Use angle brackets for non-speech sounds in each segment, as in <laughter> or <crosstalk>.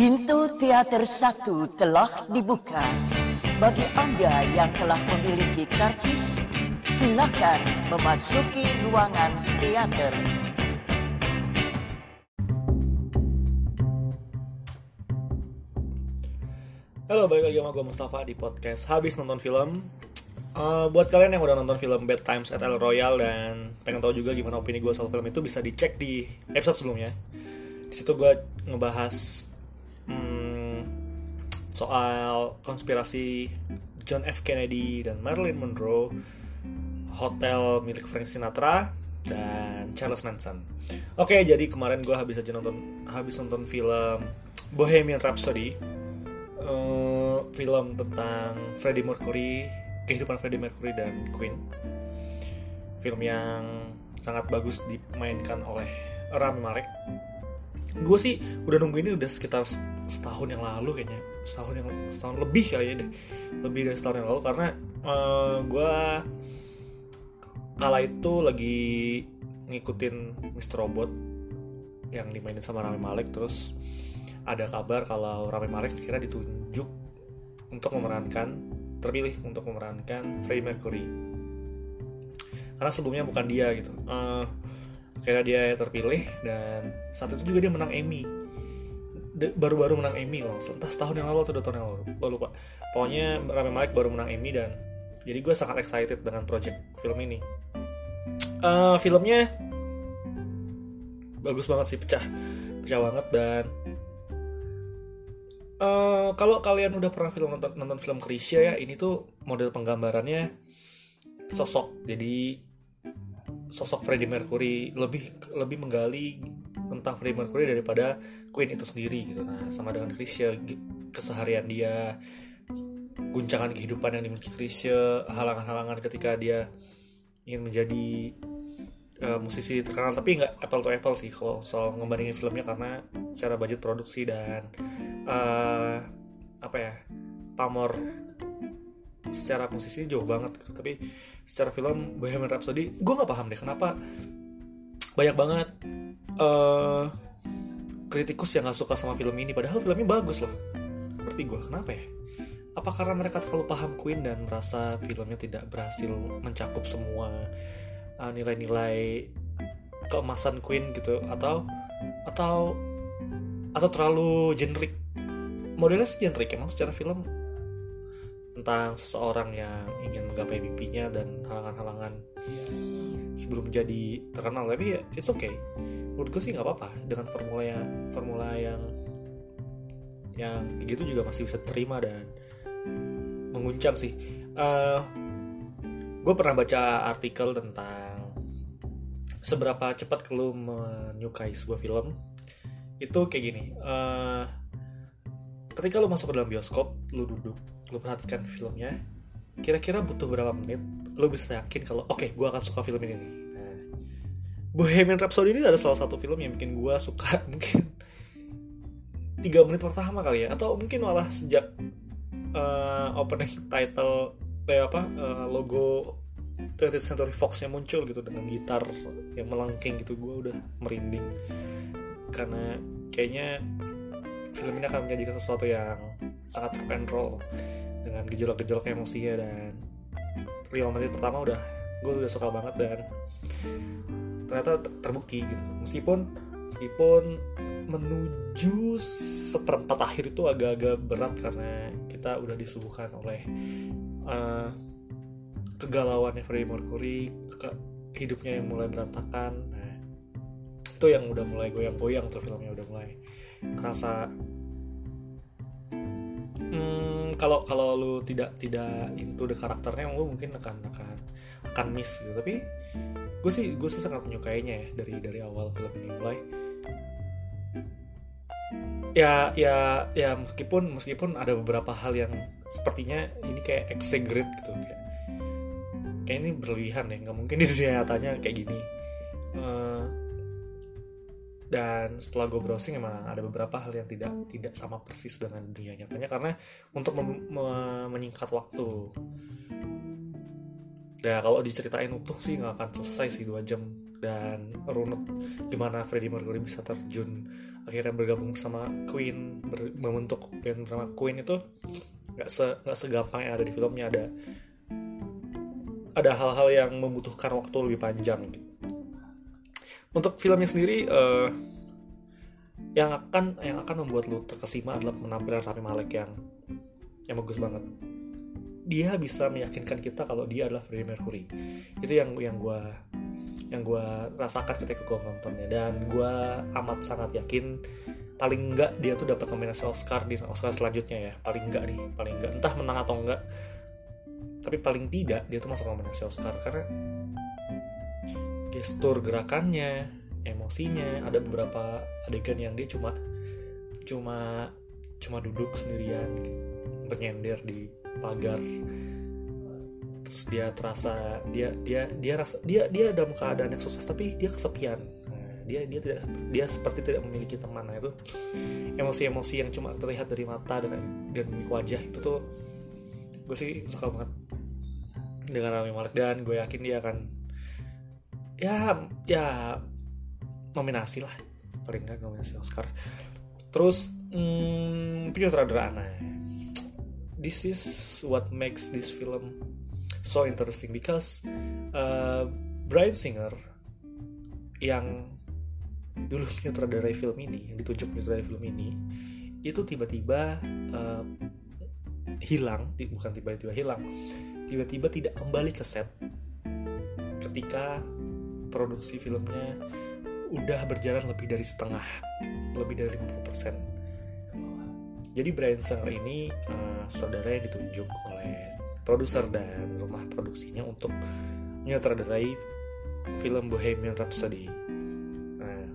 Pintu teater satu telah dibuka. Bagi Anda yang telah memiliki karcis, silakan memasuki ruangan teater. Halo, balik lagi sama gue Mustafa di podcast Habis Nonton Film Uh, Buat kalian yang udah nonton film Bad Times at El Royal Dan pengen tahu juga gimana opini gue soal film itu Bisa dicek di episode sebelumnya di situ gue ngebahas hmm, soal konspirasi John F. Kennedy dan Marilyn Monroe Hotel milik Frank Sinatra dan Charles Manson. Oke, jadi kemarin gue habis aja nonton habis nonton film Bohemian Rhapsody, uh, film tentang Freddie Mercury, kehidupan Freddie Mercury dan Queen. Film yang sangat bagus dimainkan oleh Rami Malek. Gue sih udah nunggu ini udah sekitar setahun yang lalu kayaknya, setahun yang setahun lebih kali ya deh, lebih dari setahun yang lalu karena uh, gue kala itu lagi ngikutin Mr. Robot yang dimainin sama Rami Malek terus ada kabar kalau Rami Malek kira ditunjuk untuk memerankan terpilih untuk memerankan Freddie Mercury. Karena sebelumnya bukan dia gitu. Uh, kira dia terpilih dan saat itu juga dia menang Emmy. Baru-baru menang Emmy loh entah setahun yang lalu atau dua tahun yang lalu gue lupa. Pokoknya Rami Malek baru menang Emmy dan jadi gue sangat excited dengan project film ini. Uh, filmnya bagus banget sih pecah pecah banget dan uh, kalau kalian udah pernah film nonton, nonton film Krisya ya ini tuh model penggambarannya sosok. Jadi sosok Freddie Mercury lebih lebih menggali tentang Freddie Mercury daripada Queen itu sendiri gitu. Nah sama dengan Krisya keseharian dia guncangan kehidupan yang dimiliki Krisya halangan-halangan ketika dia ingin menjadi uh, musisi terkenal. Tapi nggak apple to apple sih kalau soal ngebandingin filmnya karena secara budget produksi dan uh, apa ya pamor secara musisi jauh banget gitu. tapi secara film Bohemian Rhapsody gue nggak paham deh kenapa banyak banget uh, kritikus yang nggak suka sama film ini padahal filmnya bagus loh. Seperti gue kenapa ya? Apa karena mereka terlalu paham Queen dan merasa filmnya tidak berhasil mencakup semua uh, nilai-nilai keemasan Queen gitu? Atau atau atau terlalu generik modelnya sih generik emang secara film tentang seseorang yang ingin menggapai mimpinya dan halangan-halangan sebelum menjadi terkenal. Tapi ya it's okay. Menurut gue sih nggak apa-apa. Dengan formula yang formula yang yang gitu juga masih bisa terima dan menguncang sih. Uh, gue pernah baca artikel tentang seberapa cepat lu menyukai sebuah film. Itu kayak gini. Uh, ketika lu masuk ke dalam bioskop lu duduk lu perhatikan filmnya kira-kira butuh berapa menit lu bisa yakin kalau oke okay, gue akan suka film ini. Nah, Bohemian Rhapsody ini ada salah satu film yang bikin gue suka <laughs> mungkin tiga menit pertama kali ya atau mungkin malah sejak uh, opening title kayak apa uh, logo 20th Century Fox yang muncul gitu dengan gitar yang melengking gitu gue udah merinding. Karena kayaknya film ini akan menjadikan sesuatu yang sangat rock and roll dengan gejolak-gejolak emosinya dan lima menit pertama udah gue udah suka banget dan ternyata terbukti gitu. Meskipun meskipun menuju seperempat akhir itu agak-agak berat karena kita udah disuguhkan oleh uh, kegalauannya Freddie Mercury ke hidupnya yang mulai berantakan. Nah itu yang udah mulai goyang-goyang tuh filmnya udah mulai kerasa hmm, kalau kalau lu tidak tidak into the karakternya lu mungkin akan akan akan miss gitu. Tapi gue sih gue sih sangat menyukainya ya dari dari awal film ini. Mulai ya ya ya meskipun meskipun ada beberapa hal yang sepertinya ini kayak exaggerate gitu kayak kayak ini berlebihan ya nggak mungkin di dunia nyatanya kayak gini. Uh, dan setelah gue browsing emang ada beberapa hal yang tidak tidak sama persis dengan dunia nyatanya. Karena untuk menyingkat waktu. Ya kalau diceritain utuh sih nggak akan selesai sih dua jam. Dan runut gimana Freddie Mercury bisa terjun. Akhirnya bergabung sama Queen ber, membentuk band bernama Queen itu nggak se nggak segampang yang ada di filmnya. Ada ada hal-hal yang membutuhkan waktu lebih panjang. gitu. Untuk filmnya sendiri uh, yang akan yang akan membuat lu terkesima adalah penampilan Rami Malek yang yang bagus banget. Dia bisa meyakinkan kita kalau dia adalah Freddie Mercury. Itu yang yang gue yang gue rasakan ketika gue nontonnya. Dan gue amat sangat yakin paling enggak dia tuh dapat nominasi Oscar di Oscar selanjutnya ya. Paling enggak nih paling enggak entah menang atau enggak tapi paling tidak dia tuh masuk nominasi Oscar. Karena gestur gerakannya emosinya ada beberapa adegan yang dia cuma cuma cuma duduk sendirian bernyender di pagar. Terus dia terasa dia dia dia rasa dia dia dalam keadaan yang sukses tapi dia kesepian. Nah, dia dia tidak dia seperti tidak memiliki teman. Nah itu emosi-emosi yang cuma terlihat dari mata dan dan wajah itu tuh gue sih suka banget. Dengan Rami Malek dan gue yakin dia akan ya ya nominasi lah. Paling nggak nominasi Oscar. Terus hmm, penyutradara this is what makes this film so interesting because uh, Brian Singer yang dulu menyutradarai film ini, yang ditunjuk menyutradarai film ini, itu tiba-tiba uh, hilang, bukan tiba-tiba hilang, tiba-tiba tidak kembali ke set ketika produksi filmnya udah berjalan lebih dari setengah, lebih dari 50%. Jadi Brian Singer ini uh, saudara yang ditunjuk oleh produser dan rumah produksinya untuk menyutradarai film Bohemian Rhapsody. Nah,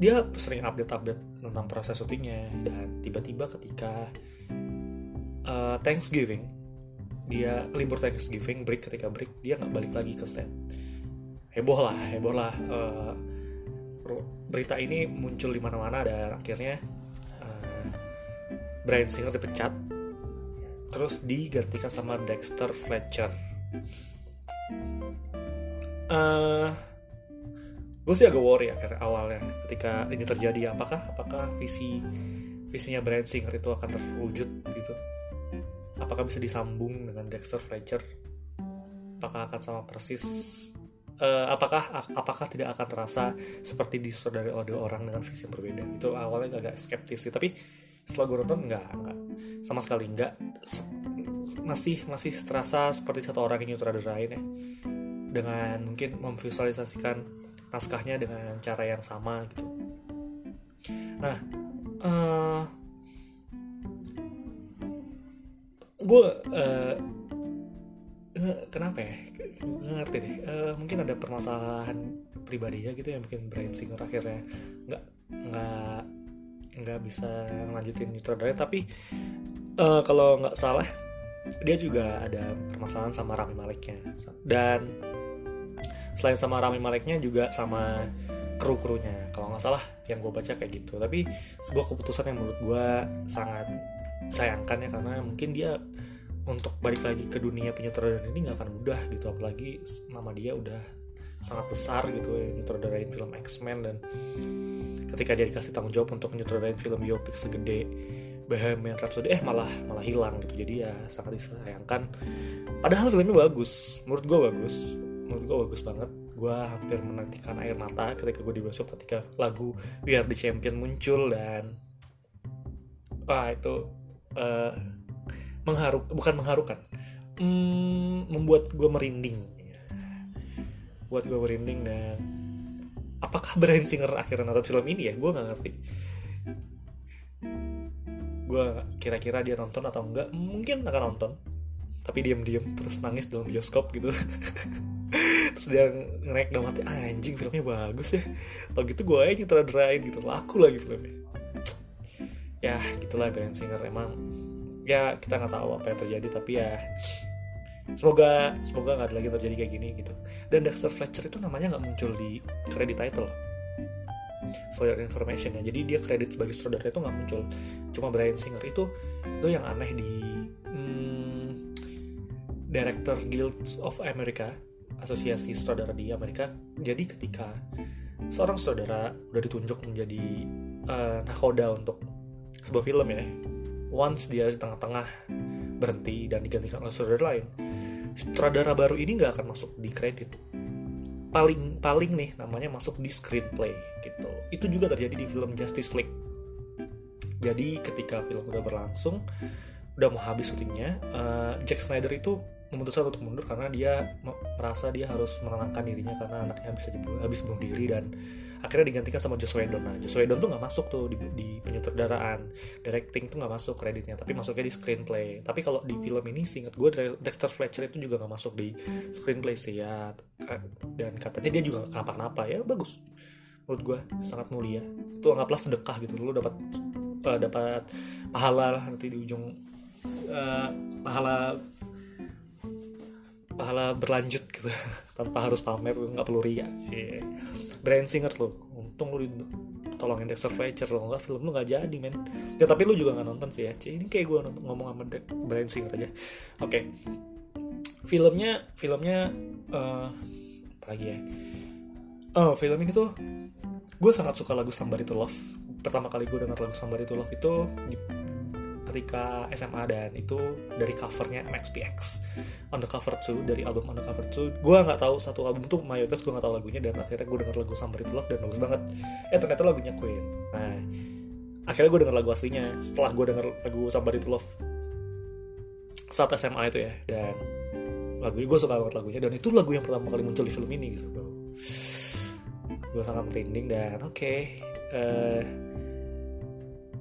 dia sering update-update tentang proses syutingnya dan tiba-tiba ketika uh, Thanksgiving dia libur Thanksgiving break ketika break dia nggak balik lagi ke set. Heboh lah heboh lah uh, berita ini muncul di mana-mana dan akhirnya Brian Singer dipecat. Terus digantikan sama Dexter Fletcher. Uh, gue sih agak worry akhir awalnya ketika ini terjadi apakah apakah visi visinya Brian Singer itu akan terwujud gitu apakah bisa disambung dengan Dexter Fletcher? Apakah akan sama persis? Uh, apakah apakah tidak akan terasa seperti disodari oleh orang dengan visi yang berbeda? Itu awalnya agak skeptis sih tapi setelah gue nonton nggak nggak sama sekali nggak masih masih terasa seperti satu orang yang nyutradarain ya. Dengan mungkin memvisualisasikan naskahnya dengan cara yang sama gitu. Nah uh, gue uh, kenapa ya? Ngerti deh. Uh, mungkin ada permasalahan pribadinya gitu yang bikin Brian Singer akhirnya nggak nggak nggak bisa lanjutin nyutradara tapi uh, kalau nggak salah dia juga ada permasalahan sama Rami Maleknya. Dan selain sama Rami Maleknya juga sama kru krunya kalau nggak salah yang gue baca kayak gitu. Tapi sebuah keputusan yang menurut gue sangat sayangkan ya karena mungkin dia untuk balik lagi ke dunia penyutradaran ini nggak akan mudah gitu. Apalagi nama dia udah sangat besar gitu ya nyutradarain film X-Men dan ketika dia dikasih tanggung jawab untuk nyutradarain film biopik segede Bohemian Rhapsody eh malah malah hilang gitu. Jadi ya sangat disayangkan. Padahal filmnya bagus. Menurut gue bagus. Menurut gue bagus banget. Gue hampir menantikan air mata ketika gue di bioskop ketika lagu We Are The Champion muncul dan wah itu uh, mengharu bukan mengharukan. Hmm, membuat gue merinding. Buat gue merinding dan apakah Brian Singer akhirnya nonton film ini ya? Gue nggak ngerti. Gue kira-kira dia nonton atau enggak? Mungkin akan nonton. Tapi diam-diam terus nangis dalam bioskop gitu. <laughs> Terus dia ngerek dalam hati ah, anjing filmnya bagus ya. Kalau gitu gue aja nyutradarain gitu. Laku lagi filmnya ya gitulah Brian Singer. Emang ya kita nggak tahu apa yang terjadi tapi ya semoga semoga nggak ada lagi terjadi kayak gini gitu. Dan Dexter Fletcher itu namanya nggak muncul di credit title. For your information ya. Jadi dia kredit sebagai sutradara itu nggak muncul. Cuma Brian Singer itu itu yang aneh di hmm, Director Guild of America asosiasi sutradara di Amerika. Jadi ketika seorang sutradara udah ditunjuk menjadi uh, nakoda untuk sebuah film ya. Once dia di tengah-tengah berhenti dan digantikan oleh sutradara lain sutradara baru ini nggak akan masuk di kredit. Paling paling nih namanya masuk di screenplay gitu. Itu juga terjadi di film Justice League. Jadi ketika film udah berlangsung udah mau habis syutingnya uh, Jack Snyder itu memutuskan untuk mundur karena dia merasa dia harus menenangkan dirinya karena anaknya bisa habis bunuh diri dan akhirnya digantikan sama Joss Whedon. Nah Joss Whedon tuh nggak masuk tuh di, di penyutradaraan. Directing tuh nggak masuk kreditnya tapi masuknya di screenplay. Tapi kalau di film ini singkat gue Dexter Fletcher itu juga nggak masuk di screenplay sih ya. Dan katanya dia juga kenapa-kenapa ya. Bagus. Menurut gue sangat mulia. Itu anggaplah sedekah gitu. Lu dapat uh, dapat pahala nanti di ujung uh, pahala pahala berlanjut gitu. <laughs> Tanpa harus pamer nggak perlu ria. Yeah. Brian Singer lo untung lu tolongin Dexter Fletcher lo nggak film lu nggak jadi men. Ya tapi lu juga nggak nonton sih ya. Ini kayak gue ngomong sama De Brian Singer aja. Oke. Okay. filmnya filmnya uh, apa lagi ya? Oh film ini tuh gue sangat suka lagu Somebody to Love. Pertama kali gue denger lagu Somebody to Love itu ketika SMA dan itu dari covernya MXPX on the cover 2 dari album on the cover 2 gue nggak tahu satu album tuh mayoritas gue nggak tahu lagunya dan akhirnya gue denger lagu Somebody to Love dan bagus banget. Eh ternyata lagunya Queen. Nah akhirnya gue denger lagu aslinya setelah gue denger lagu Somebody to Love saat SMA itu ya. Dan lagu gue suka banget lagunya dan itu lagu yang pertama kali muncul di film ini gitu. Gue sangat merinding dan oke okay, eh,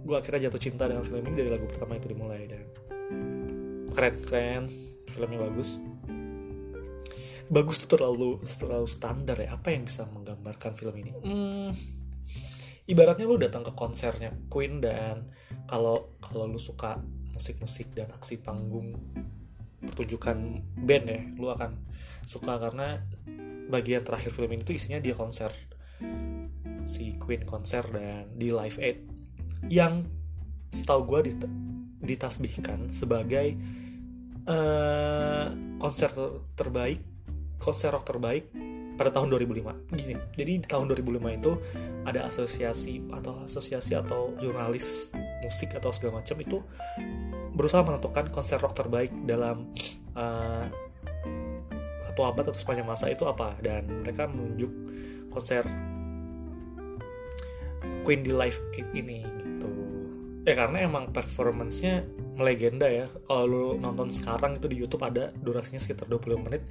gue akhirnya jatuh cinta dengan film ini dari lagu pertama itu dimulai dan keren keren. Filmnya bagus. Bagus tuh terlalu terlalu standar ya. Apa yang bisa menggambarkan film ini? Hmm, ibaratnya lu datang ke konsernya Queen dan kalau kalau lu suka musik-musik dan aksi panggung pertunjukan band ya lu akan suka karena bagian terakhir film ini tuh isinya dia konser. Si Queen konser dan di Live Aid yang setahu gue dit ditasbihkan sebagai uh, konser terbaik konser rock terbaik pada tahun 2005 gini jadi di tahun 2005 itu ada asosiasi atau asosiasi atau jurnalis musik atau segala macam itu berusaha menentukan konser rock terbaik dalam uh, satu abad atau sepanjang masa itu apa. Dan mereka menunjuk konser Queen di Live 8 ini ya karena emang performancenya melegenda ya. Kalau lu nonton sekarang itu di YouTube ada durasinya sekitar 20 menit.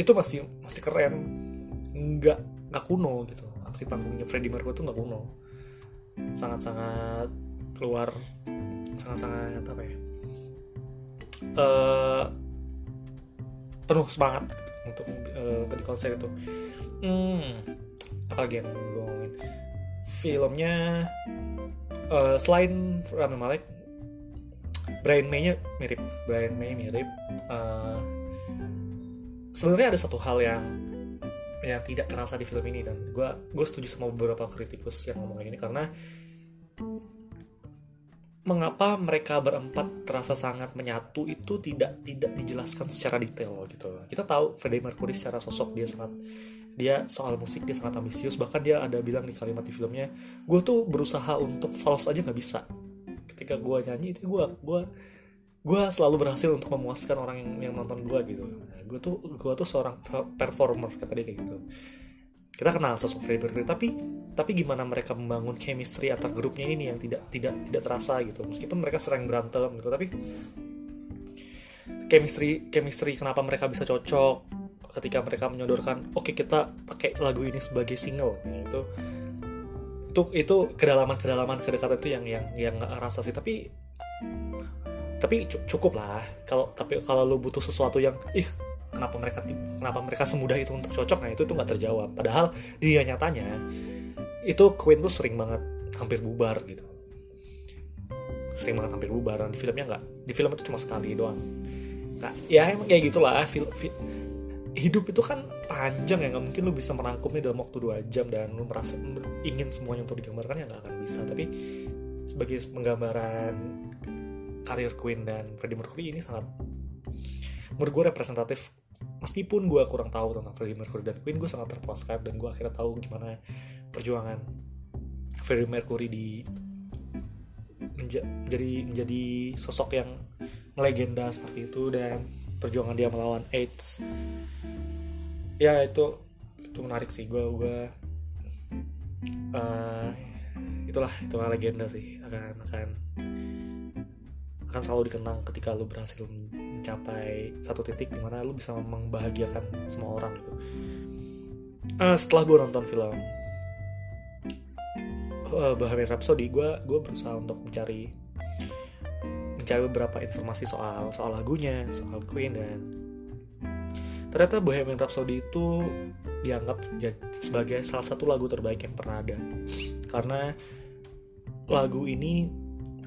Itu masih masih keren. Nggak nggak kuno gitu. Aksi panggungnya Freddie Mercury itu nggak kuno. Sangat-sangat keluar sangat-sangat apa ya? Uh, penuh semangat gitu, untuk uh, di konser itu. Hmm, apalagi yang gue ngomongin? Filmnya uh, selain Rami Malek Brian May-nya mirip. Brian May mirip. Uh, sebenarnya ada satu hal yang yang tidak terasa di film ini dan gue gue setuju sama beberapa kritikus yang ngomong ini karena mengapa mereka berempat terasa sangat menyatu itu tidak tidak dijelaskan secara detail gitu. Kita tahu Freddie Mercury secara sosok dia sangat dia soal musik dia sangat ambisius. Bahkan dia ada bilang di kalimat di filmnya gue tuh berusaha untuk false aja nggak bisa. Ketika gue nyanyi itu gue gue gue selalu berhasil untuk memuaskan orang yang, yang nonton gue gitu. Gue tuh gue tuh seorang performer kata dia kayak gitu. Kita kenal sosok Freddie tapi tapi gimana mereka membangun chemistry antar grupnya ini yang tidak tidak tidak terasa gitu. Meskipun mereka sering berantem gitu tapi chemistry chemistry kenapa mereka bisa cocok ketika mereka menyodorkan oke okay, kita pakai lagu ini sebagai single. Nah, itu itu itu kedalaman kedalaman kedekatan itu yang yang yang rasa sih. Tapi tapi cukup lah. Kalau tapi kalau lo butuh sesuatu yang ih kenapa mereka kenapa mereka semudah itu untuk cocok? Nah itu tuh nggak terjawab. Padahal dia nyatanya itu Queen tuh sering banget hampir bubar gitu. Sering banget hampir bubar di filmnya nggak di film itu cuma sekali doang. Nah ya emang kayak gitulah film hidup itu kan panjang ya nggak mungkin lu bisa merangkumnya dalam waktu dua jam dan lu merasa ingin semuanya untuk digambarkan ya nggak akan bisa. Tapi sebagai penggambaran karir Queen dan Freddie Mercury ini sangat menurut gue representatif. Meskipun gue kurang tahu tentang Freddie Mercury dan Queen gue sangat terpuaskan dan gue akhirnya tahu gimana perjuangan Freddie Mercury di menja menjadi menjadi sosok yang legenda seperti itu. Dan perjuangan dia melawan AIDS. Ya itu itu menarik sih gue gue uh, itulah itulah legenda sih akan akan akan selalu dikenang ketika lu berhasil mencapai satu titik di mana lu bisa membahagiakan semua orang gitu. Uh, setelah gue nonton film uh, Bohemian Rhapsody gue gue berusaha untuk mencari mencari beberapa informasi soal soal lagunya soal Queen dan ternyata Bohemian Rhapsody itu dianggap sebagai salah satu lagu terbaik yang pernah ada. Karena lagu ini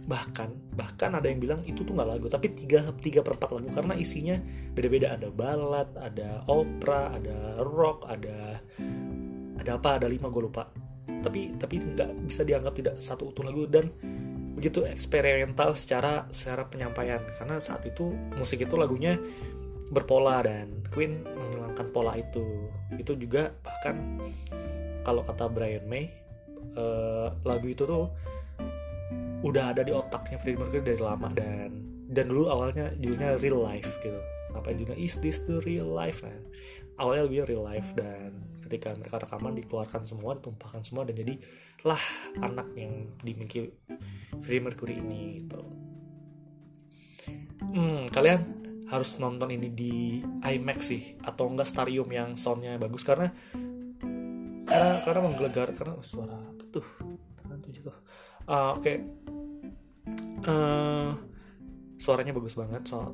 bahkan bahkan ada yang bilang itu tuh nggak lagu tapi tiga tiga per empat lagu. Karena isinya beda-beda. Ada balad ada opera ada rock ada ada apa ada lima gue lupa. Tapi tapi nggak bisa dianggap tidak satu utuh lagu. Dan begitu eksperimental secara secara penyampaian. Karena saat itu musik itu lagunya berpola dan Queen menghilangkan pola itu. Itu juga bahkan kalau kata Brian May uh, lagu itu tuh udah ada di otaknya Freddie Mercury dari lama dan dan dulu awalnya judulnya Real Life gitu. Apa judulnya Is This the Real Life? Nah awalnya lebih real life dan ketika mereka rekaman dikeluarkan semua ditumpahkan semua dan jadi lah anak yang dimiliki Freddie Mercury ini gitu. Hmm, kalian harus nonton ini di IMAX sih atau enggak stadium yang soundnya bagus karena karena karena menggelegar karena suara tuh? Tuh uh, oke. Okay uh, suaranya bagus banget so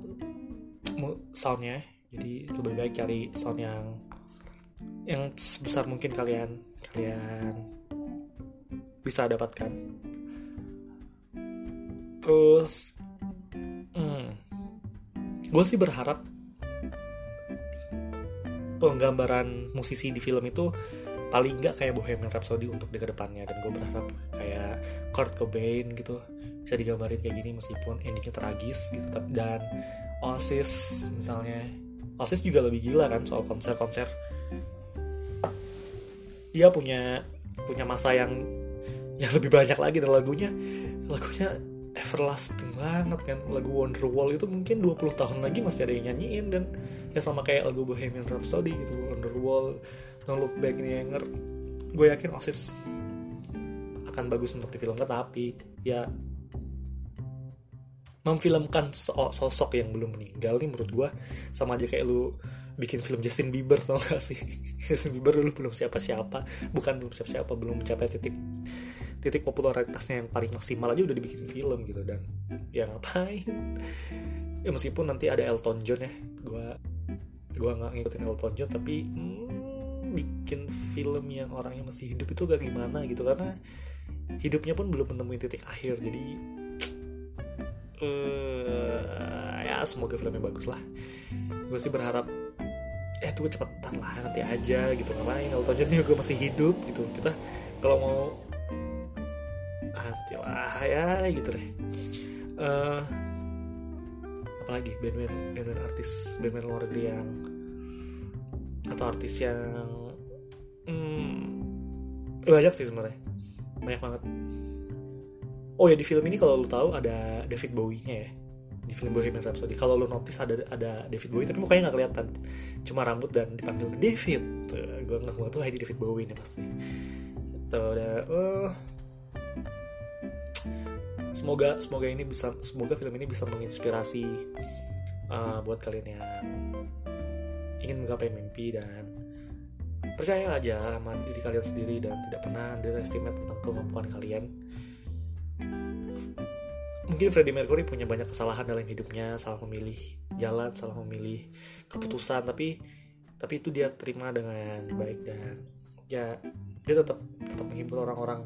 soundnya. Jadi lebih baik cari sound yang yang sebesar mungkin kalian kalian bisa dapatkan. Terus hmm, gue sih berharap penggambaran musisi di film itu paling nggak kayak Bohemian Rhapsody untuk di ke depannya. Dan gue berharap kayak Kurt Cobain gitu bisa digambarin kayak gini meskipun endingnya tragis gitu. Dan Oasis misalnya. Oasis juga lebih gila kan soal konser-konser dia punya punya masa yang yang lebih banyak lagi dan lagunya lagunya everlasting banget kan. Lagu Wonderwall itu mungkin 20 tahun lagi masih ada yang nyanyiin dan ya sama kayak lagu Bohemian Rhapsody gitu Wonderwall Don't Look Back in Anger. Gue yakin Oasis akan bagus untuk difilmkan tapi ya memfilmkan sosok yang belum meninggal nih menurut gue sama aja kayak lu bikin film Justin Bieber tau gak sih? <laughs> Justin Bieber dulu belum siapa-siapa. Bukan belum siapa-siapa belum mencapai titik titik popularitasnya yang paling maksimal aja udah dibikin film gitu. Dan ya ngapain? Ya meskipun nanti ada Elton John ya. Gue gue nggak ngikutin Elton John tapi hmm, bikin film yang orangnya masih hidup itu gak gimana gitu. Karena hidupnya pun belum menemui titik akhir. Jadi uh, ya semoga filmnya bagus lah. Gue sih berharap eh tuh cepetan lah nanti aja gitu. Ngapain? Elton John juga masih hidup gitu. Kita kalau mau nanti lah ya gitu deh. Uh, apalagi band-band band-band artis band-band luar negeri yang atau artis yang hmm, banyak sih sebenarnya. Banyak banget. Oh ya di film ini kalau lu tahu ada David Bowie-nya ya di film Bohemian Rhapsody. Kalau lu notice ada ada David Bowie tapi mukanya nggak kelihatan. Cuma rambut dan dipanggil David. Gue nggak mau tuh ini David Bowie nih pasti. Tuh ada uh, semoga semoga ini bisa semoga film ini bisa menginspirasi uh, buat kalian yang ingin menggapai mimpi dan percaya aja sama diri kalian sendiri dan tidak pernah underestimate tentang kemampuan kalian mungkin Freddie Mercury punya banyak kesalahan dalam hidupnya. Salah memilih jalan salah memilih keputusan. Tapi tapi itu dia terima dengan baik dan ya dia tetap tetap menghibur orang-orang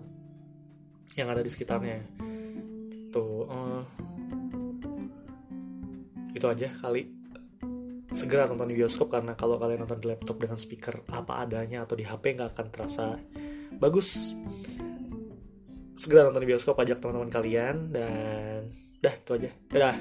yang ada di sekitarnya. Tuh uh, itu aja kali. Segera nonton di bioskop karena kalau kalian nonton di laptop dengan speaker apa adanya atau di HP nggak akan terasa bagus segera nonton di bioskop ajak teman-teman kalian dan dah itu aja. Dadah